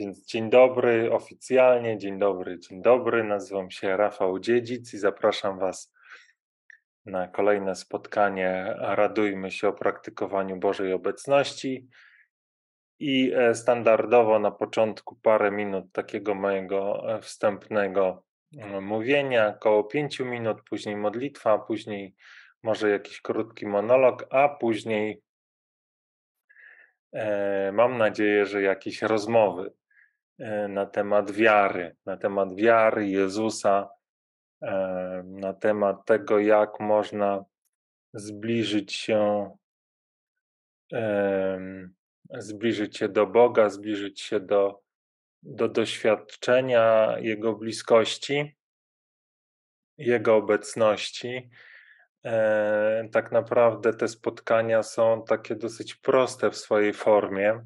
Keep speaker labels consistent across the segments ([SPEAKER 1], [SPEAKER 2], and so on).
[SPEAKER 1] Więc dzień dobry oficjalnie, dzień dobry, dzień dobry. Nazywam się Rafał Dziedzic i zapraszam Was na kolejne spotkanie. Radujmy się o praktykowaniu Bożej obecności. I e, standardowo na początku parę minut takiego mojego e, wstępnego e, mówienia, około pięciu minut, później modlitwa, później może jakiś krótki monolog, a później mam nadzieję, że jakieś rozmowy na temat wiary, na temat wiary Jezusa, e, na temat tego, jak można zbliżyć się, zbliżyć się do Boga, zbliżyć się do, do doświadczenia Jego bliskości, Jego obecności. E, tak naprawdę te spotkania są takie dosyć proste w swojej formie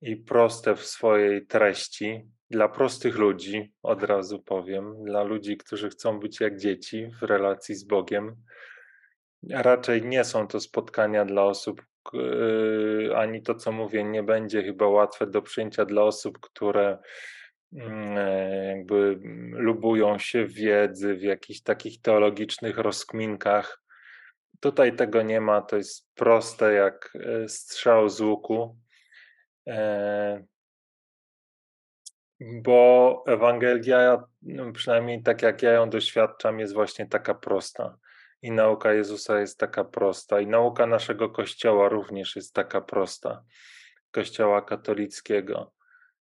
[SPEAKER 1] i proste w swojej treści dla prostych ludzi, od razu powiem, dla ludzi, którzy chcą być jak dzieci w relacji z Bogiem. Raczej nie są to spotkania dla osób, yy, ani to, co mówię, nie będzie chyba łatwe do przyjęcia dla osób, które mm, jakby lubują się wiedzy, w jakichś takich teologicznych rozkminkach. Tutaj tego nie ma, to jest proste jak yy, strzał z łuku. E, bo Ewangelia, no przynajmniej tak jak ja ją doświadczam, jest właśnie taka prosta. I nauka Jezusa jest taka prosta, i nauka naszego Kościoła również jest taka prosta, Kościoła katolickiego.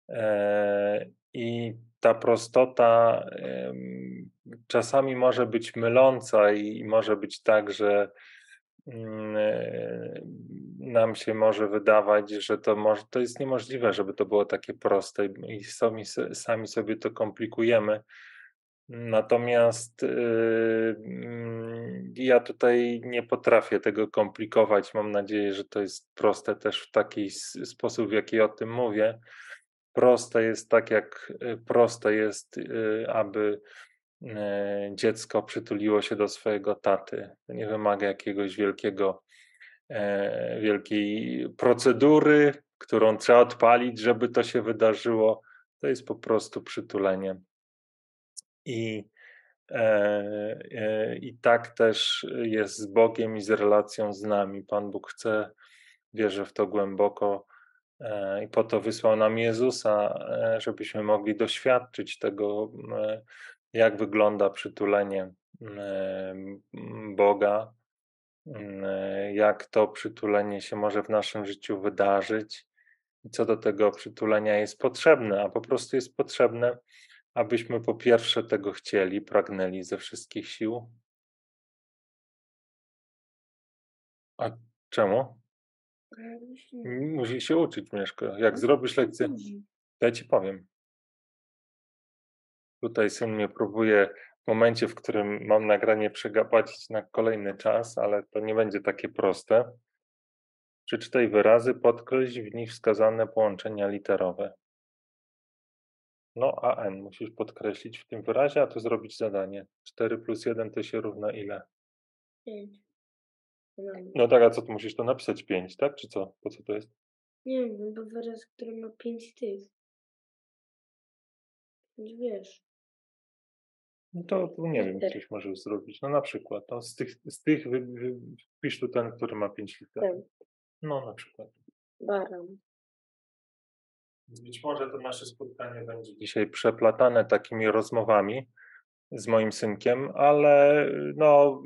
[SPEAKER 1] E, I ta prostota czasami może być myląca, i może być tak, że Mm, e, nam się może wydawać, że to, może, to jest niemożliwe, żeby to było takie proste i sami, sami sobie to komplikujemy. Natomiast yy, ja tutaj nie potrafię tego komplikować. Mam nadzieję, że to jest proste też w taki sposób, w jaki o tym mówię. Proste jest tak, jak y, proste jest, yy, aby E, dziecko przytuliło się do swojego taty. Nie wymaga jakiegoś wielkiego, wielkiej procedury, którą trzeba odpalić, żeby to się wydarzyło. To jest po prostu przytulenie. I, e, i tak też jest z Bogiem i z relacją z nami. Pan Bóg chce, wierzę w to głęboko, i po to wysłał nam Jezusa, żebyśmy mogli doświadczyć tego jak wygląda przytulenie Boga, jak to przytulenie się może w naszym życiu wydarzyć i co do tego przytulenia jest potrzebne, a po prostu jest potrzebne, abyśmy po pierwsze tego chcieli, pragnęli ze wszystkich sił. A czemu? Musi się uczyć, Mieszko. Jak no, zrobisz lekcję, ja ci powiem. Tutaj syn mnie próbuje momencie, w którym mam nagranie przegapacić na kolejny czas, ale to nie będzie takie proste. Przeczytaj wyrazy, podkreśl w nich wskazane połączenia literowe. No, a n musisz podkreślić w tym wyrazie, a to zrobić zadanie. 4 plus 1 to się równa ile?
[SPEAKER 2] 5.
[SPEAKER 1] No tak, a co tu musisz to napisać? 5, tak? Czy co? Po co to jest?
[SPEAKER 2] Nie wiem, bo wyraz, który ma 5 tych. Wiesz.
[SPEAKER 1] No to, nie wiem, coś możesz zrobić. No na przykład, no z tych, z tych wy, wy, wpisz tu ten, który ma 5 liter.
[SPEAKER 2] Ten.
[SPEAKER 1] No na przykład.
[SPEAKER 2] Baran.
[SPEAKER 1] Być może to nasze spotkanie będzie dzisiaj przeplatane takimi rozmowami z moim synkiem, ale no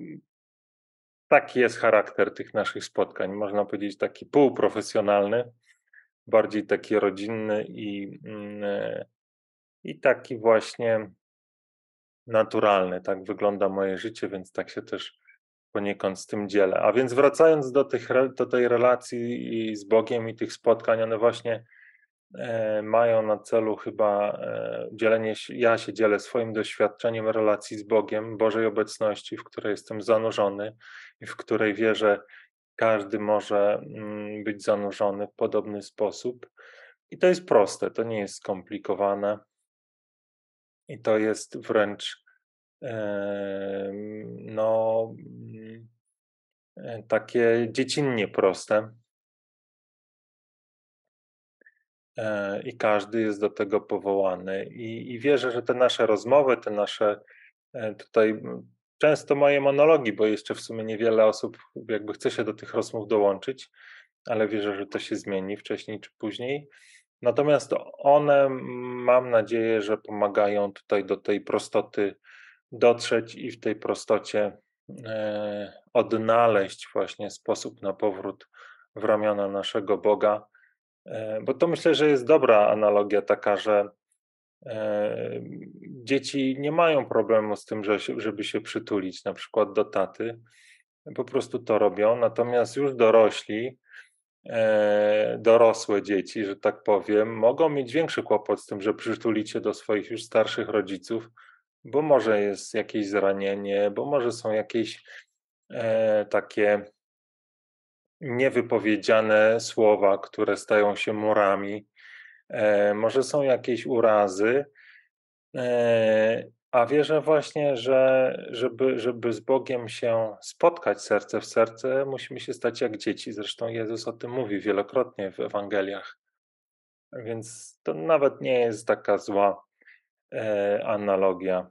[SPEAKER 1] taki jest charakter tych naszych spotkań. Można powiedzieć taki półprofesjonalny, bardziej taki rodzinny i, mm, i taki właśnie naturalny. Tak wygląda moje życie, więc tak się też poniekąd z tym dzielę. A więc wracając do, tych, do tej relacji z Bogiem i tych spotkań, one właśnie e, mają na celu chyba e, dzielenie się, ja się dzielę swoim doświadczeniem relacji z Bogiem, Bożej obecności, w której jestem zanurzony i w której wierzę, każdy może mm, być zanurzony w podobny sposób. I to jest proste, to nie jest skomplikowane. I to jest wręcz no, mm, e, takie dziecinnie proste. e, i każdy jest do tego powołany. I, I wierzę, że te nasze rozmowy, te nasze e, tutaj często moje monologi, bo jeszcze w sumie niewiele osób jakby chce się do tych rozmów dołączyć, ale wierzę, że to się zmieni wcześniej czy później. Natomiast one, mam nadzieję, że pomagają tutaj do tej prostoty dotrzeć i w tej prostocie e, odnaleźć właśnie sposób na powrót w ramiona naszego Boga. E, bo to myślę, że jest dobra analogia taka, że e, dzieci nie mają problemu z tym, że, żeby się przytulić na przykład do taty. Po prostu to robią. Natomiast już dorośli, dorosłe dzieci, że tak powiem, mogą mieć większy kłopot z tym, że przytulicie do swoich już starszych rodziców, bo może jest jakieś zranienie, bo może są jakieś e, takie niewypowiedziane słowa, które stają się murami, e, może są jakieś urazy, e, a wierzę właśnie, że żeby, żeby z Bogiem się spotkać serce w serce, musimy się stać jak dzieci. Zresztą Jezus o tym mówi wielokrotnie w Ewangeliach. Więc to nawet nie jest taka zła e, analogia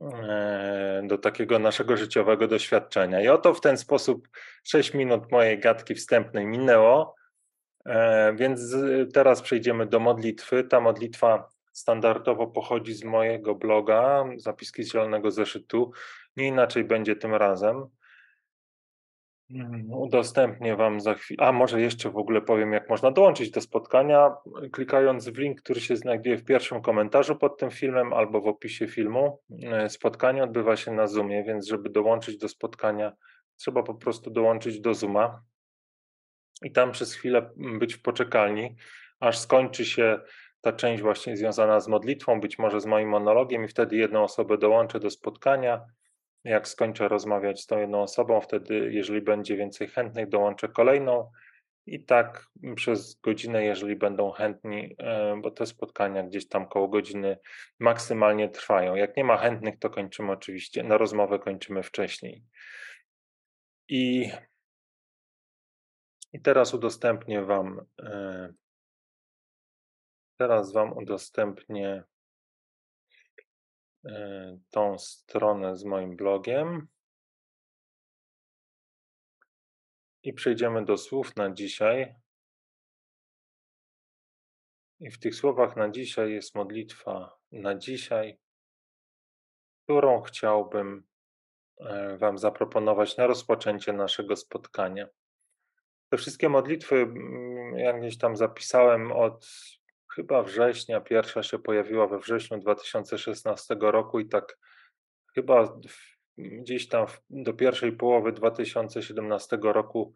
[SPEAKER 1] e, do takiego naszego życiowego doświadczenia. I oto w ten sposób 6 minut mojej gadki wstępnej minęło. E, więc teraz przejdziemy do modlitwy. Ta modlitwa standardowo pochodzi z mojego bloga, zapiski zielonego zeszytu. Nie inaczej będzie tym razem. Mm, udostępnię Wam za chwilę. A może jeszcze w ogóle powiem, jak można dołączyć do spotkania, klikając w link, który się znajduje w pierwszym komentarzu pod tym filmem albo w opisie filmu. E, spotkanie odbywa się na Zoomie, więc żeby dołączyć do spotkania, trzeba po prostu dołączyć do Zooma i tam przez chwilę być w poczekalni, aż skończy się ta część właśnie związana z modlitwą, być może z moim monologiem, i wtedy jedną osobę dołączę do spotkania. Jak skończę rozmawiać z tą jedną osobą, wtedy, jeżeli będzie więcej chętnych, dołączę kolejną. I tak przez godzinę, jeżeli będą chętni, e, bo te spotkania gdzieś tam koło godziny maksymalnie trwają. Jak nie ma chętnych, to kończymy oczywiście, na rozmowę kończymy wcześniej. I, i teraz udostępnię Wam e, Teraz Wam udostępnię e, tą stronę z moim blogiem. I przejdziemy do słów na dzisiaj. I w tych słowach na dzisiaj jest modlitwa na dzisiaj, którą chciałbym e, Wam zaproponować na rozpoczęcie naszego spotkania. Te wszystkie modlitwy, mm, jak gdzieś tam zapisałem od chyba września, pierwsza się pojawiła we wrześniu 2016 roku i tak chyba gdzieś tam do pierwszej połowy 2017 roku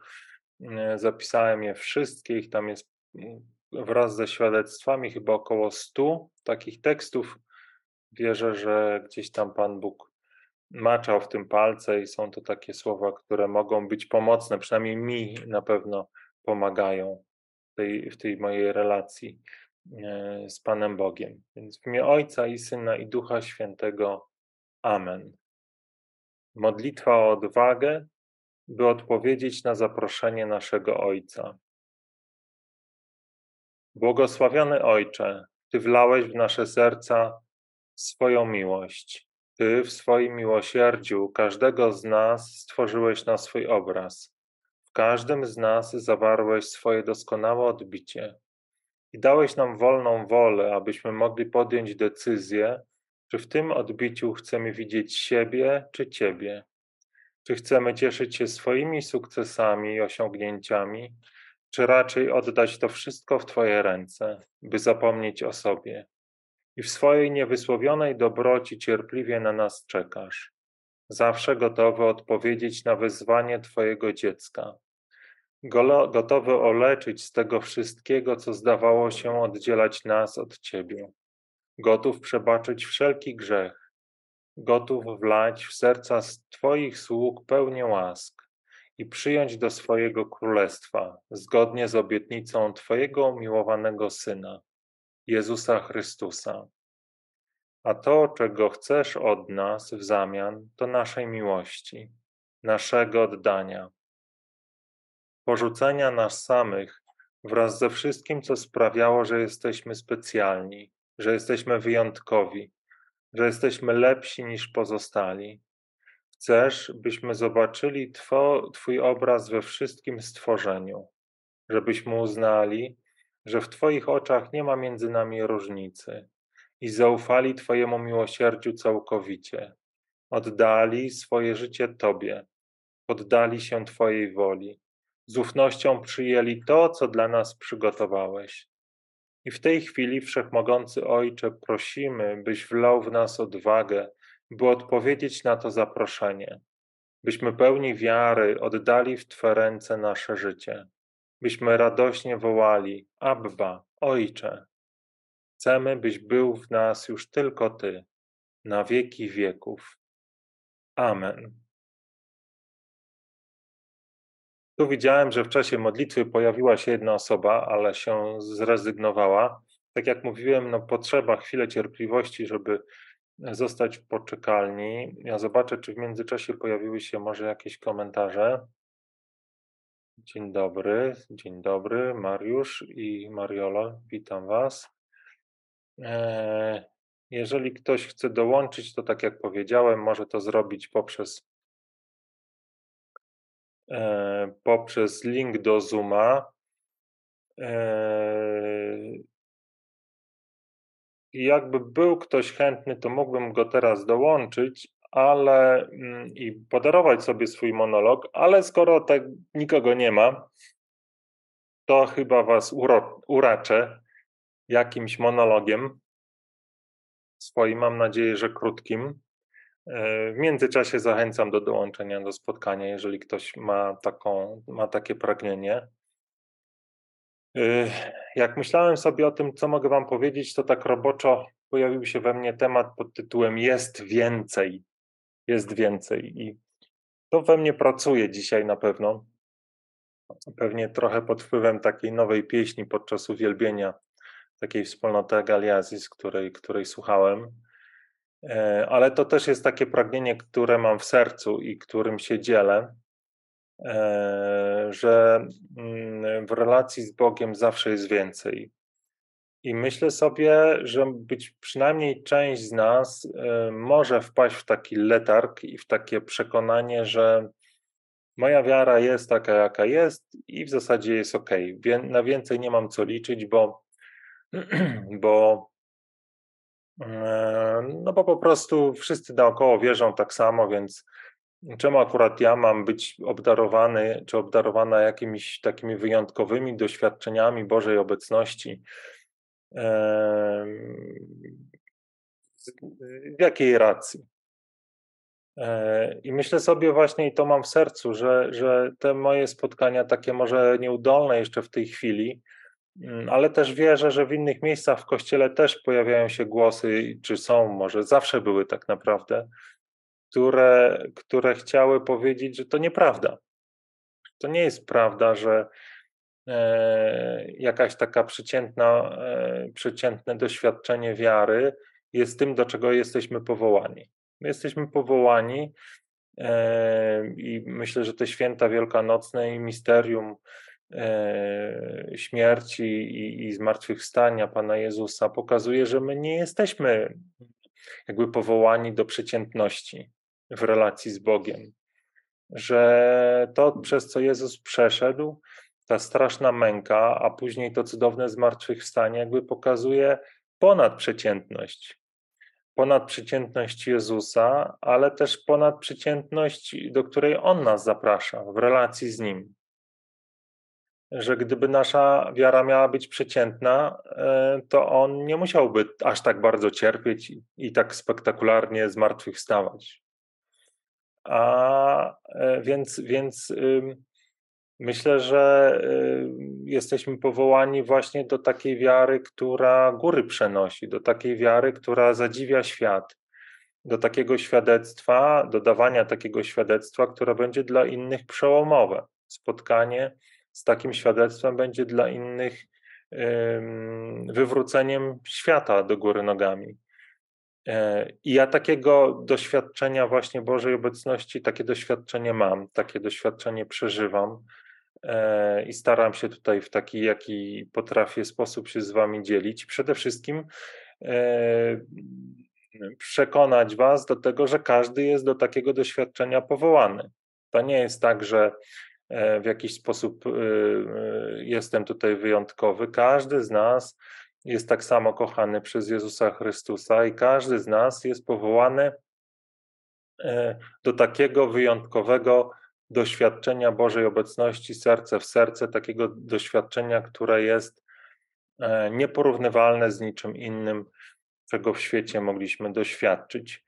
[SPEAKER 1] mm, zapisałem je wszystkie, ich tam jest mm, wraz ze świadectwami chyba około 100 takich tekstów. Wierzę, że gdzieś tam Pan Bóg maczał w tym palce i są to takie słowa, które mogą być pomocne, przynajmniej mi na pewno pomagają w tej, w tej mojej relacji z Panem Bogiem. Więc w imię Ojca i Syna i Ducha Świętego. Amen. Modlitwa o odwagę, by odpowiedzieć na zaproszenie naszego Ojca. Błogosławiony Ojcze, Ty wlałeś w nasze serca swoją miłość. Ty w swoim miłosierdziu każdego z nas stworzyłeś na swój obraz. W każdym z nas zawarłeś swoje doskonałe odbicie i dałeś nam wolną wolę, abyśmy mogli podjąć decyzję, czy w tym odbiciu chcemy widzieć siebie czy Ciebie. Czy chcemy cieszyć się swoimi sukcesami i osiągnięciami, czy raczej oddać to wszystko w Twoje ręce, by zapomnieć o sobie. I w swojej niewysłowionej dobroci cierpliwie na nas czekasz, zawsze gotowy odpowiedzieć na wyzwanie Twojego dziecka gotowy oleczyć z tego wszystkiego, co zdawało się oddzielać nas od Ciebie, gotów przebaczyć wszelki grzech, gotów wlać w serca Twoich sług pełnię łask i przyjąć do swojego królestwa, zgodnie z obietnicą Twojego umiłowanego Syna, Jezusa Chrystusa. A to, czego chcesz od nas w zamian, to naszej miłości, naszego oddania porzucenia nas samych wraz ze wszystkim, co sprawiało, że jesteśmy specjalni, że jesteśmy wyjątkowi, że jesteśmy lepsi niż pozostali. Chcesz, byśmy zobaczyli two, Twój obraz we wszystkim stworzeniu, żebyśmy uznali, że w Twoich oczach nie ma między nami różnicy i zaufali Twojemu miłosierdziu całkowicie. Oddali swoje życie Tobie, poddali się Twojej woli, z ufnością przyjęli to, co dla nas przygotowałeś. I w tej chwili, Wszechmogący Ojcze, prosimy, byś wlał w nas odwagę, by odpowiedzieć na to zaproszenie, byśmy pełni wiary oddali w Twe ręce nasze życie, byśmy radośnie wołali: Abba, Ojcze. Chcemy, byś był w nas już tylko Ty, na wieki wieków. Amen. Tu widziałem, że w czasie modlitwy pojawiła się jedna osoba, ale się zrezygnowała. Tak jak mówiłem, no potrzeba chwilę cierpliwości, żeby zostać w poczekalni. Ja zobaczę, czy w międzyczasie pojawiły się może jakieś komentarze. Dzień dobry, dzień dobry, Mariusz i Mariola, witam Was. E, jeżeli ktoś chce dołączyć, to tak jak powiedziałem, może to zrobić poprzez, poprzez link do Zooma. E, jakby był ktoś chętny, to mógłbym go teraz dołączyć, ale mm, i podarować sobie swój monolog, ale skoro tak nikogo nie ma, to chyba was uro, uraczę jakimś monologiem swoim, mam nadzieję, że krótkim. W międzyczasie zachęcam do dołączenia do spotkania, jeżeli ktoś ma, taką, ma takie pragnienie. Y, jak myślałem sobie o tym, co mogę Wam powiedzieć, to tak roboczo pojawił się we mnie temat pod tytułem Jest więcej. Jest więcej. I to we mnie pracuje dzisiaj na pewno. Pewnie trochę pod wpływem takiej nowej pieśni podczas uwielbienia, takiej wspólnoty Galiazis, której, której słuchałem. E, ale to też jest takie pragnienie, które mam w sercu i którym się dzielę. E, że mm, w relacji z Bogiem zawsze jest więcej. I myślę sobie, że być przynajmniej część z nas e, może wpaść w taki letarg i w takie przekonanie, że moja wiara jest taka, jaka jest i w zasadzie jest ok. Na więcej nie mam co liczyć, bo, bo, no bo po prostu wszyscy naokoło wierzą tak samo, więc czemu akurat ja mam być obdarowany czy obdarowana jakimiś takimi wyjątkowymi doświadczeniami Bożej obecności? W jakiej racji? E, I myślę sobie właśnie, i to mam w sercu, że, że te moje spotkania, takie może nieudolne jeszcze w tej chwili, ale też wierzę, że w innych miejscach w kościele też pojawiają się głosy, czy są, może zawsze były tak naprawdę, które, które chciały powiedzieć, że to nieprawda. To nie jest prawda, że e, jakaś taka przeciętna, e, przeciętne doświadczenie wiary jest tym, do czego jesteśmy powołani. My jesteśmy powołani e, i myślę, że te święta wielkanocne i misterium śmierci i, i zmartwychwstania Pana Jezusa pokazuje, że my nie jesteśmy jakby powołani do przeciętności w relacji z Bogiem. Że to, przez co Jezus przeszedł, ta straszna męka, a później to cudowne zmartwychwstanie, jakby pokazuje ponadprzeciętność. Ponadprzeciętność Jezusa, ale też ponadprzeciętność, do której On nas zaprasza w relacji z Nim. Że gdyby nasza wiara miała być przeciętna, e, to On nie musiałby aż tak bardzo cierpieć i tak spektakularnie zmartwychwstawać. A e, więc, więc myślę, że jesteśmy powołani właśnie do takiej wiary, która góry przenosi, do takiej wiary, która zadziwia świat, do takiego świadectwa, do dawania takiego świadectwa, które będzie dla innych przełomowe. Spotkanie z takim świadectwem będzie dla innych wywróceniem świata do góry nogami. E, I ja takiego doświadczenia właśnie Bożej obecności, takie doświadczenie mam, takie doświadczenie przeżywam. e, i staram się tutaj w taki, jaki potrafię sposób się z Wami dzielić. Przede wszystkim e, przekonać Was do tego, że każdy jest do takiego doświadczenia powołany. To nie jest tak, że w jakiś sposób jestem tutaj wyjątkowy. Każdy z nas jest tak samo kochany przez Jezusa Chrystusa i każdy z nas jest powołany e, do takiego wyjątkowego doświadczenia Bożej obecności serce w serce, takiego doświadczenia, które jest e, nieporównywalne z niczym innym, czego w świecie mogliśmy doświadczyć.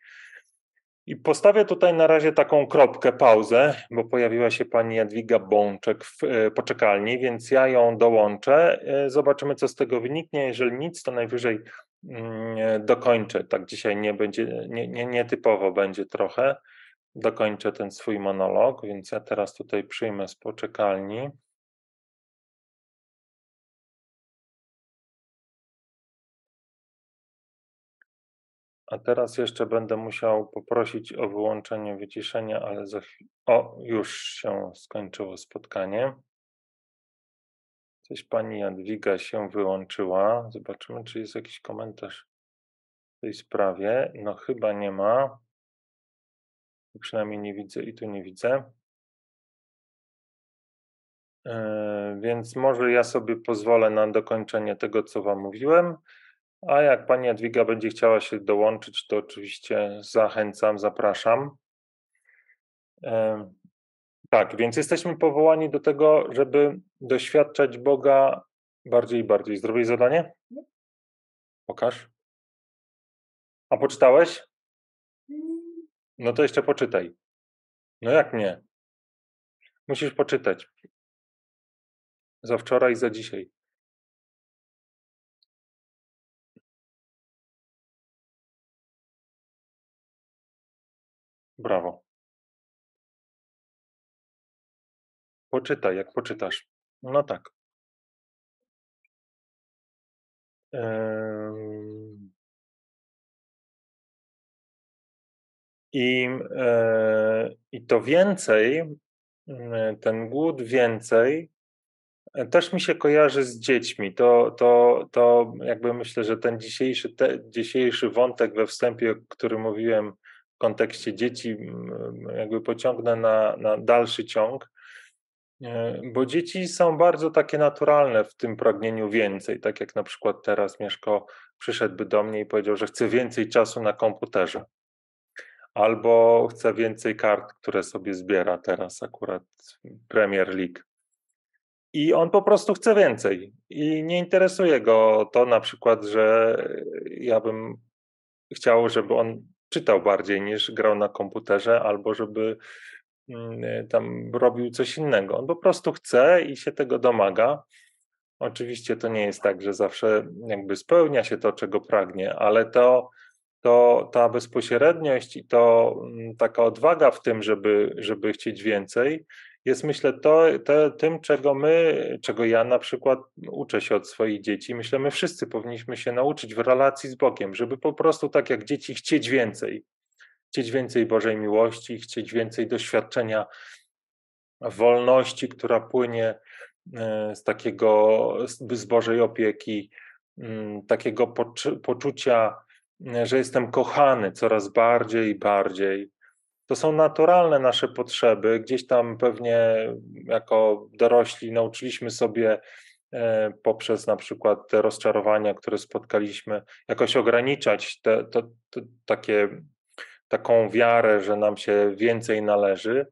[SPEAKER 1] I postawię tutaj na razie taką kropkę, pauzę, bo pojawiła się pani Jadwiga Bączek w e, poczekalni, więc ja ją dołączę. E, zobaczymy, co z tego wyniknie. Jeżeli nic, to najwyżej mm, dokończę. Tak dzisiaj nie będzie, nie, nie, nietypowo będzie trochę. Dokończę ten swój monolog, więc ja teraz tutaj przyjmę z poczekalni. A teraz jeszcze będę musiał poprosić o wyłączenie wyciszenia, ale za. O, już się skończyło spotkanie. Coś pani Jadwiga się wyłączyła. Zobaczymy, czy jest jakiś komentarz w tej sprawie. No, chyba nie ma. Przynajmniej nie widzę i tu nie widzę. Yy, więc może ja sobie pozwolę na dokończenie tego, co Wam mówiłem. A jak pani Jadwiga będzie chciała się dołączyć, to oczywiście zachęcam, zapraszam. Tak, więc jesteśmy powołani do tego, żeby doświadczać Boga bardziej i bardziej. Zrobię zadanie? Pokaż. A poczytałeś? No to jeszcze poczytaj. No jak nie? Musisz poczytać. Za wczoraj, za dzisiaj. Brawo. Poczytaj, jak poczytasz. No tak. I, e, I to więcej, ten głód więcej, e, też mi się kojarzy z dziećmi. To, to, to jakby myślę, że ten dzisiejszy, te, dzisiejszy wątek we wstępie, o którym mówiłem, kontekście dzieci jakby pociągnę na, na dalszy ciąg, e, bo dzieci są bardzo takie naturalne w tym pragnieniu więcej. Tak jak na przykład teraz Mieszko przyszedłby do mnie i powiedział, że chce więcej czasu na komputerze. Albo chce więcej kart, które sobie zbiera teraz akurat Premier League. I on po prostu chce więcej. I nie interesuje go to na przykład, że ja bym chciał, żeby on czytał bardziej niż grał na komputerze, albo żeby mm, tam robił coś innego. On po prostu chce i się tego domaga. Oczywiście to nie jest tak, że zawsze jakby spełnia się to, czego pragnie, ale to, to ta bezpośredniość i to mm, taka odwaga w tym, żeby, żeby chcieć więcej, jest myślę to, to, tym, czego my, czego ja na przykład uczę się od swoich dzieci. Myślę, my wszyscy powinniśmy się nauczyć w relacji z Bogiem, żeby po prostu tak jak dzieci chcieć więcej. Chcieć więcej Bożej miłości, chcieć więcej doświadczenia wolności, która płynie e, z takiego, z Bożej opieki, mm, takiego poczucia, że jestem kochany coraz bardziej i bardziej, to są naturalne nasze potrzeby. Gdzieś tam pewnie jako dorośli nauczyliśmy sobie e, poprzez na przykład te rozczarowania, które spotkaliśmy, jakoś ograniczać te, takie, taką wiarę, że nam się więcej należy.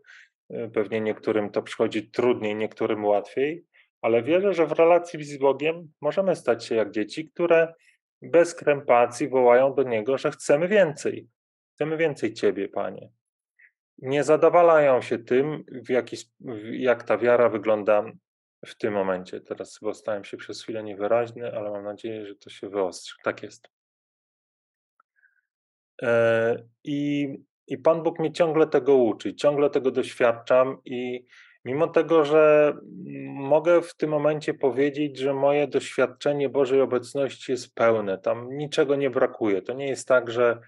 [SPEAKER 1] E, pewnie niektórym to przychodzi trudniej, niektórym łatwiej, ale wierzę, że w relacji z Bogiem możemy stać się jak dzieci, które bez krępacji wołają do Niego, że chcemy więcej. Chcemy więcej Ciebie, Panie nie zadowalają się tym, w jaki, jak ta wiara wygląda w tym momencie. Teraz chyba stałem się przez chwilę niewyraźny, ale mam nadzieję, że to się wyostrzy. Tak jest. E, I, I Pan Bóg mnie ciągle tego uczy, ciągle tego doświadczam i mimo tego, że mogę w tym momencie powiedzieć, że moje doświadczenie Bożej obecności jest pełne, tam niczego nie brakuje. To nie jest tak, że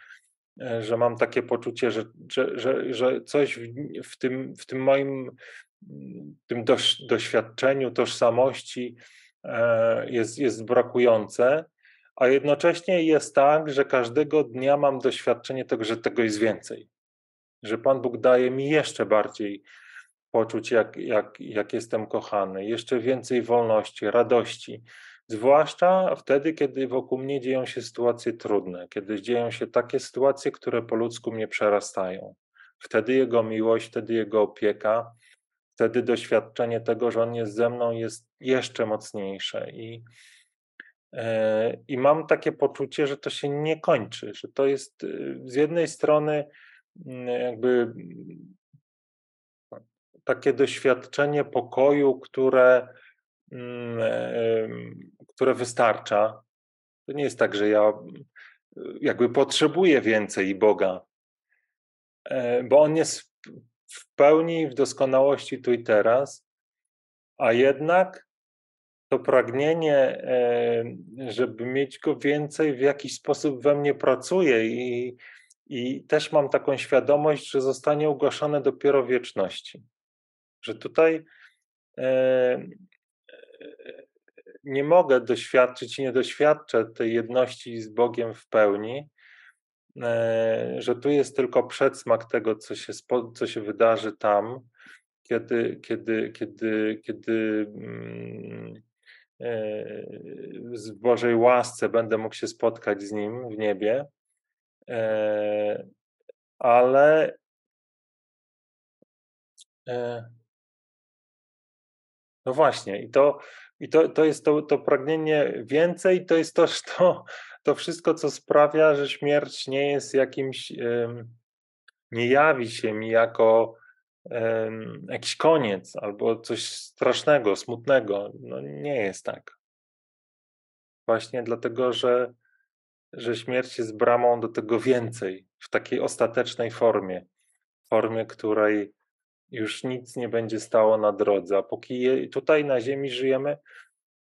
[SPEAKER 1] że mam takie poczucie, że, że, że, że coś w, w, tym, w tym moim tym doś, doświadczeniu, tożsamości e, jest, jest brakujące, a jednocześnie jest tak, że każdego dnia mam doświadczenie tego, że tego jest więcej. Że Pan Bóg daje mi jeszcze bardziej poczuć, jak, jak, jak jestem kochany, jeszcze więcej wolności, radości. Zwłaszcza wtedy, kiedy wokół mnie dzieją się sytuacje trudne, kiedy dzieją się takie sytuacje, które po ludzku mnie przerastają. Wtedy Jego miłość, wtedy Jego opieka, wtedy doświadczenie tego, że On jest ze mną, jest jeszcze mocniejsze. I, e, i mam takie poczucie, że to się nie kończy, że to jest y, z jednej strony mm, jakby takie doświadczenie pokoju, które, mm, które wystarcza. To nie jest tak, że ja jakby potrzebuję więcej Boga, e, bo On jest w pełni, w doskonałości tu i teraz, a jednak to pragnienie, e, żeby mieć go więcej, w jakiś sposób we mnie pracuje i, i też mam taką świadomość, że zostanie ugaszone dopiero wieczności że tutaj e, nie mogę doświadczyć i nie doświadczę tej jedności z Bogiem w pełni, e, że tu jest tylko przedsmak tego, co się, co się wydarzy tam, kiedy, kiedy, kiedy, kiedy mm, w Bożej łasce będę mógł się spotkać z Nim w niebie, ale no właśnie, i to, i to, to jest to, to pragnienie więcej, to jest też to, to wszystko, co sprawia, że śmierć nie jest jakimś, nie jawi się mi jako jakiś koniec albo coś strasznego, smutnego. No nie jest tak. Właśnie dlatego, że, że śmierć jest bramą do tego więcej, w takiej ostatecznej formie, formie, której już nic nie będzie stało na drodze. A póki tutaj na Ziemi żyjemy,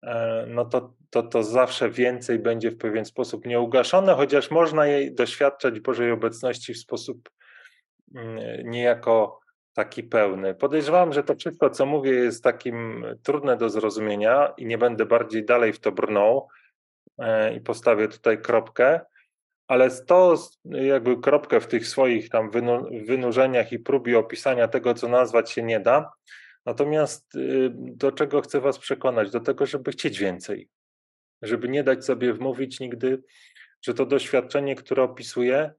[SPEAKER 1] e, no to, to, to zawsze więcej będzie w pewien sposób nieugaszone, chociaż można jej doświadczać Bożej obecności w sposób mm, niejako taki pełny. Podejrzewam, że to wszystko, co mówię, jest takim trudne do zrozumienia i nie będę bardziej dalej w to brnął e, i postawię tutaj kropkę ale to jakby kropkę w tych swoich tam wynurzeniach i próbie opisania tego, co nazwać się nie da. Natomiast y, do czego chcę Was przekonać? Do tego, żeby chcieć więcej. Żeby nie dać sobie wmówić nigdy, że to doświadczenie, które opisuję,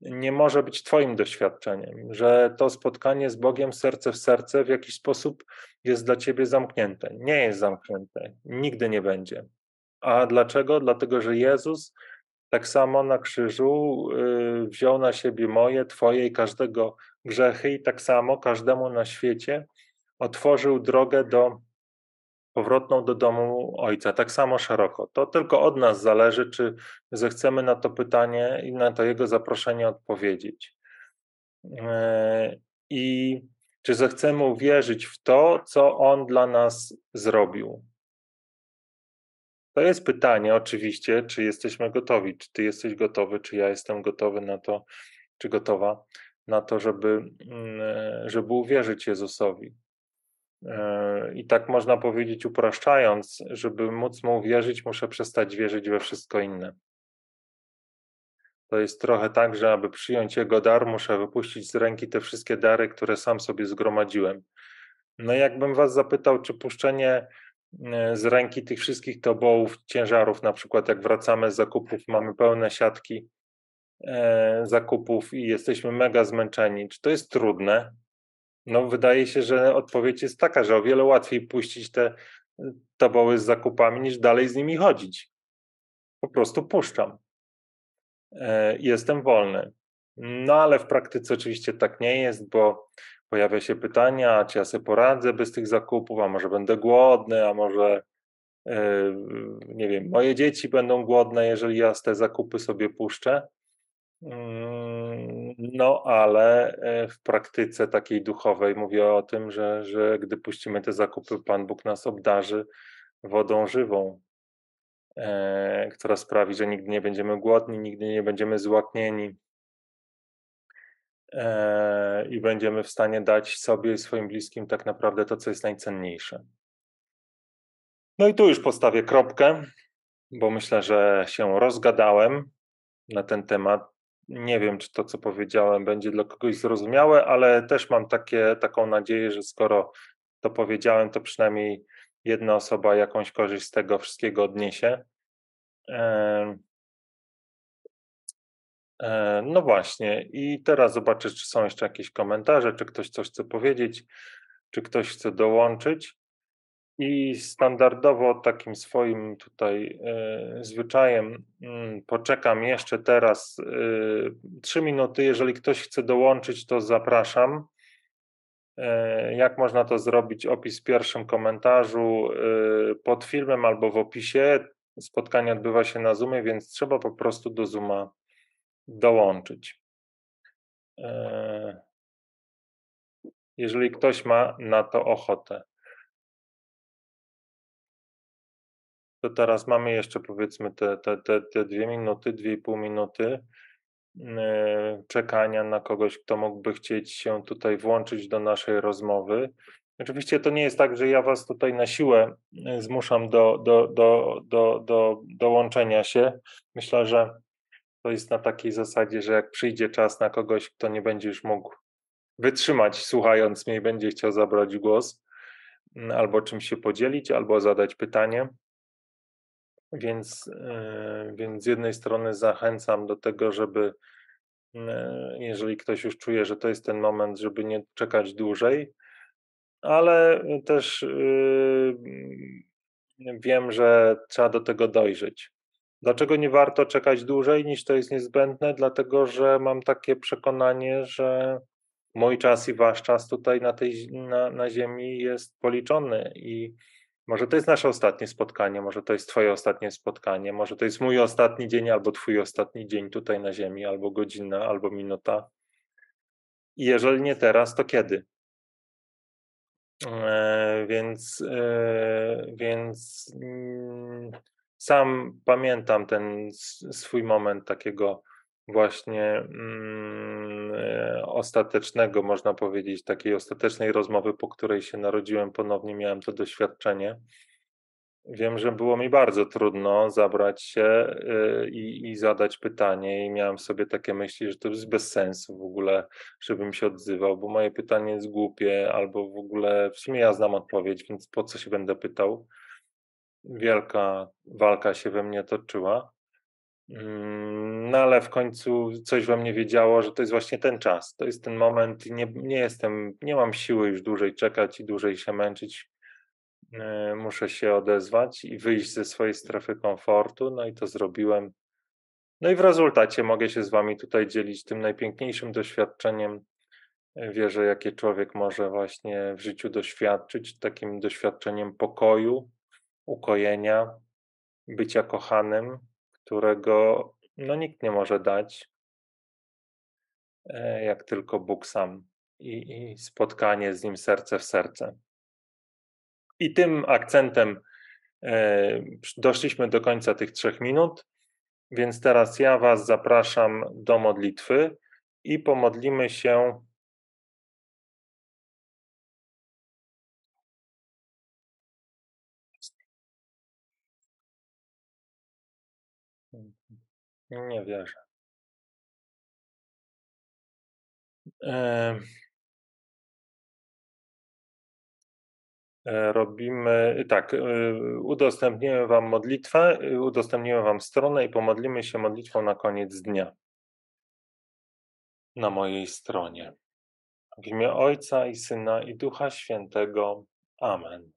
[SPEAKER 1] nie może być Twoim doświadczeniem, że to spotkanie z Bogiem serce w serce w jakiś sposób jest dla Ciebie zamknięte. Nie jest zamknięte, nigdy nie będzie. A dlaczego? Dlatego, że Jezus tak samo na krzyżu y, wziął na siebie moje, Twoje i każdego grzechy, i tak samo każdemu na świecie otworzył drogę do powrotną do domu Ojca, tak samo szeroko. To tylko od nas zależy, czy zechcemy na to pytanie i na to Jego zaproszenie odpowiedzieć. E, I czy zechcemy uwierzyć w to, co On dla nas zrobił. To jest pytanie oczywiście, czy jesteśmy gotowi, czy ty jesteś gotowy, czy ja jestem gotowy na to, czy gotowa na to, żeby, mm, żeby uwierzyć Jezusowi. E, I tak można powiedzieć, upraszczając, żeby móc mu uwierzyć, muszę przestać wierzyć we wszystko inne. To jest trochę tak, że aby przyjąć Jego dar, muszę wypuścić z ręki te wszystkie dary, które sam sobie zgromadziłem. No jakbym was zapytał, czy puszczenie E, z ręki tych wszystkich tobołów, ciężarów, na przykład jak wracamy z zakupów, mamy pełne siatki e, zakupów i jesteśmy mega zmęczeni. Czy to jest trudne? No, wydaje się, że odpowiedź jest taka, że o wiele łatwiej puścić te toboły z zakupami, niż dalej z nimi chodzić. Po prostu puszczam. E, jestem wolny. No, ale w praktyce oczywiście tak nie jest, bo pojawia się pytania, czy ja sobie poradzę bez tych zakupów, a może będę głodny, a może yy, nie wiem, moje dzieci będą głodne, jeżeli ja te zakupy sobie puszczę. Mm, no, ale e, w praktyce takiej duchowej mówię o tym, że, że gdy puścimy te zakupy, Pan Bóg nas obdarzy wodą żywą, e, która sprawi, że nigdy nie będziemy głodni, nigdy nie będziemy złaknieni, e, i będziemy w stanie dać sobie i swoim bliskim tak naprawdę to, co jest najcenniejsze. No i tu już postawię kropkę, bo myślę, że się rozgadałem na ten temat. Nie wiem, czy to, co powiedziałem, będzie dla kogoś zrozumiałe, ale też mam takie, taką nadzieję, że skoro to powiedziałem, to przynajmniej jedna osoba jakąś korzyść z tego wszystkiego odniesie. No właśnie, i teraz zobaczę, czy są jeszcze jakieś komentarze, czy ktoś coś chce powiedzieć, czy ktoś chce dołączyć. I standardowo takim swoim tutaj y, zwyczajem y, poczekam jeszcze teraz y, trzy minuty. Jeżeli ktoś chce dołączyć, to zapraszam. Jak można to zrobić? Opis w pierwszym komentarzu pod filmem albo w opisie. Spotkanie odbywa się na Zoomie, więc trzeba po prostu do Zooma dołączyć. Jeżeli ktoś ma na to ochotę. to teraz mamy jeszcze powiedzmy te, te, te, te dwie minuty, dwie i pół minuty e, czekania na kogoś, kto mógłby chcieć się tutaj włączyć do naszej rozmowy. Oczywiście to nie jest tak, że ja Was tutaj na siłę e, zmuszam do, do, do, do, do dołączenia się. Myślę, że to jest na takiej zasadzie, że jak przyjdzie czas na kogoś, kto nie będzie już mógł wytrzymać słuchając mnie i będzie chciał zabrać głos, albo czymś się podzielić, albo zadać pytanie, więc, e, więc z jednej strony zachęcam do tego, żeby e, jeżeli ktoś już czuje, że to jest ten moment, żeby nie czekać dłużej, ale też yy, wiem, że trzeba do tego dojrzeć. Dlaczego nie warto czekać dłużej niż to jest niezbędne? Dlatego, że mam takie przekonanie, że mój czas i wasz czas tutaj na, tej, na, na Ziemi jest policzony i może to jest nasze ostatnie spotkanie, może to jest Twoje ostatnie spotkanie, może to jest mój ostatni dzień albo Twój ostatni dzień tutaj na Ziemi, albo godzina, albo minuta. I jeżeli nie teraz, to kiedy? E, więc, e, więc mm, sam pamiętam ten swój moment takiego właśnie mm, e, ostatecznego, można powiedzieć, takiej ostatecznej rozmowy, po której się narodziłem ponownie, miałem to doświadczenie. Wiem, że było mi bardzo trudno zabrać się e, i, i, zadać pytanie, i miałem sobie takie myśli, że to jest bez sensu w ogóle, żebym się odzywał, bo moje pytanie jest głupie, albo w ogóle w sumie ja znam odpowiedź, więc po co się będę pytał? Wielka walka się we mnie toczyła. Mm, no ale w końcu coś we mnie wiedziało, że to jest właśnie ten czas, to jest ten moment i nie, nie jestem, nie mam siły już dłużej czekać i dłużej się męczyć. E, muszę się odezwać i wyjść ze swojej strefy komfortu, no i to zrobiłem. No i w rezultacie mogę się z Wami tutaj dzielić tym najpiękniejszym doświadczeniem. E, wierzę, jakie człowiek może właśnie w życiu doświadczyć, takim doświadczeniem pokoju, ukojenia, bycia kochanym, którego no, nikt nie może dać, e, jak tylko Bóg sam i, i spotkanie z Nim serce w serce. I tym akcentem e, doszliśmy do końca tych trzech minut, więc teraz ja Was zapraszam do modlitwy i pomodlimy się Nie wierzę. E, robimy tak, e, udostępnimy Wam modlitwę, udostępnimy Wam stronę i pomodlimy się modlitwą na koniec dnia na mojej stronie. W imię Ojca i Syna i Ducha Świętego. Amen.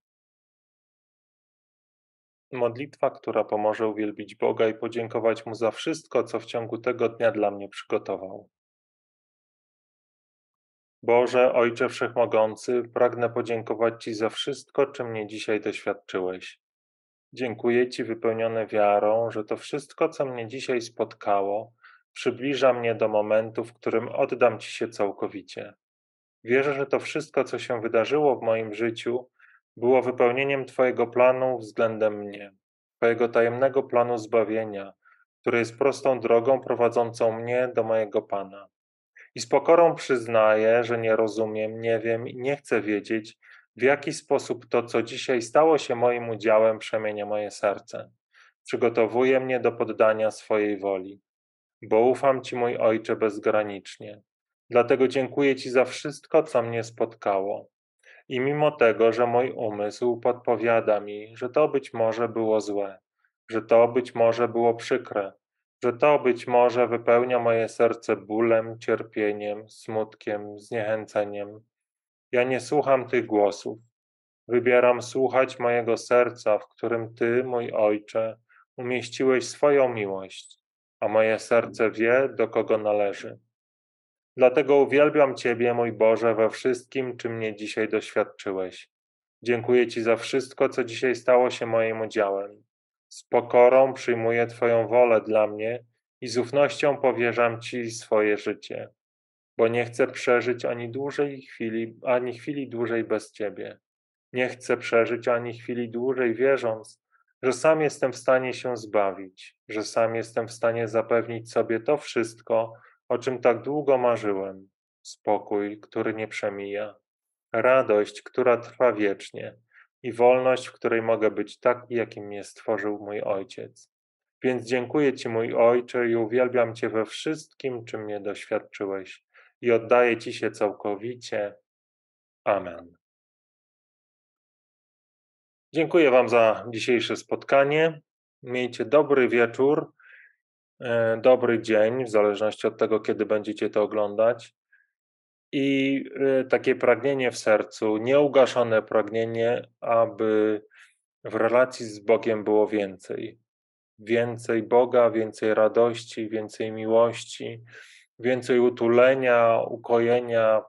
[SPEAKER 1] Modlitwa, która pomoże uwielbić Boga i podziękować Mu za wszystko, co w ciągu tego dnia dla mnie przygotował. Boże, Ojcze Wszechmogący, pragnę podziękować Ci za wszystko, czym mnie dzisiaj doświadczyłeś. Dziękuję Ci wypełnione wiarą, że to wszystko, co mnie dzisiaj spotkało, przybliża mnie do momentu, w którym oddam Ci się całkowicie. Wierzę, że to wszystko, co się wydarzyło w moim życiu, było wypełnieniem Twojego planu względem mnie, Twojego tajemnego planu zbawienia, który jest prostą drogą prowadzącą mnie do mojego Pana. I z pokorą przyznaję, że nie rozumiem, nie wiem i nie chcę wiedzieć, w jaki sposób to, co dzisiaj stało się moim udziałem, przemienia moje serce. Przygotowuje mnie do poddania swojej woli, bo ufam Ci, mój Ojcze, bezgranicznie. Dlatego dziękuję Ci za wszystko, co mnie spotkało. I mimo tego, że mój umysł podpowiada mi, że to być może było złe, że to być może było przykre, że to być może wypełnia moje serce bólem, cierpieniem, smutkiem, zniechęceniem. Ja nie słucham tych głosów. Wybieram słuchać mojego serca, w którym Ty, mój Ojcze, umieściłeś swoją miłość, a moje serce wie, do kogo należy. Dlatego uwielbiam Ciebie, mój Boże, we wszystkim, czym mnie dzisiaj doświadczyłeś. Dziękuję Ci za wszystko, co dzisiaj stało się moim udziałem. Z pokorą przyjmuję Twoją wolę dla mnie i z ufnością powierzam Ci swoje życie, bo nie chcę przeżyć ani dłużej chwili, ani chwili dłużej bez Ciebie. Nie chcę przeżyć ani chwili dłużej, wierząc, że sam jestem w stanie się zbawić, że sam jestem w stanie zapewnić sobie to wszystko, o czym tak długo marzyłem. Spokój, który nie przemija, radość, która trwa wiecznie i wolność, w której mogę być taki, jakim mnie stworzył mój Ojciec. Więc dziękuję Ci, mój Ojcze, i uwielbiam Cię we wszystkim, czym mnie doświadczyłeś, i oddaję Ci się całkowicie. Amen. Dziękuję Wam za dzisiejsze spotkanie. Miejcie dobry wieczór, dobry dzień, w zależności od tego, kiedy będziecie to oglądać. I e, takie pragnienie w sercu, nieugaszone pragnienie, aby w relacji z Bogiem było więcej. Więcej Boga, więcej radości, więcej miłości, więcej utulenia, ukojenia,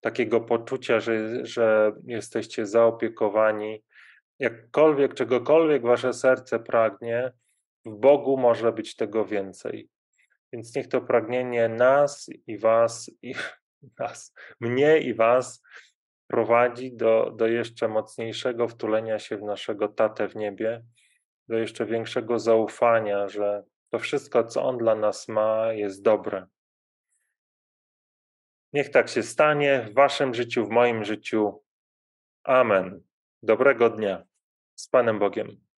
[SPEAKER 1] takiego poczucia, że, że jesteście zaopiekowani jakkolwiek, czegokolwiek wasze serce pragnie, w Bogu może być tego więcej. Więc niech to pragnienie nas i was, i nas, mnie i was prowadzi do, do jeszcze mocniejszego wtulenia się w naszego tatę w niebie, do jeszcze większego zaufania, że to wszystko, co On dla nas ma, jest dobre. Niech tak się stanie w Waszym życiu, w moim życiu. Amen. Dobrego dnia. Z Panem Bogiem.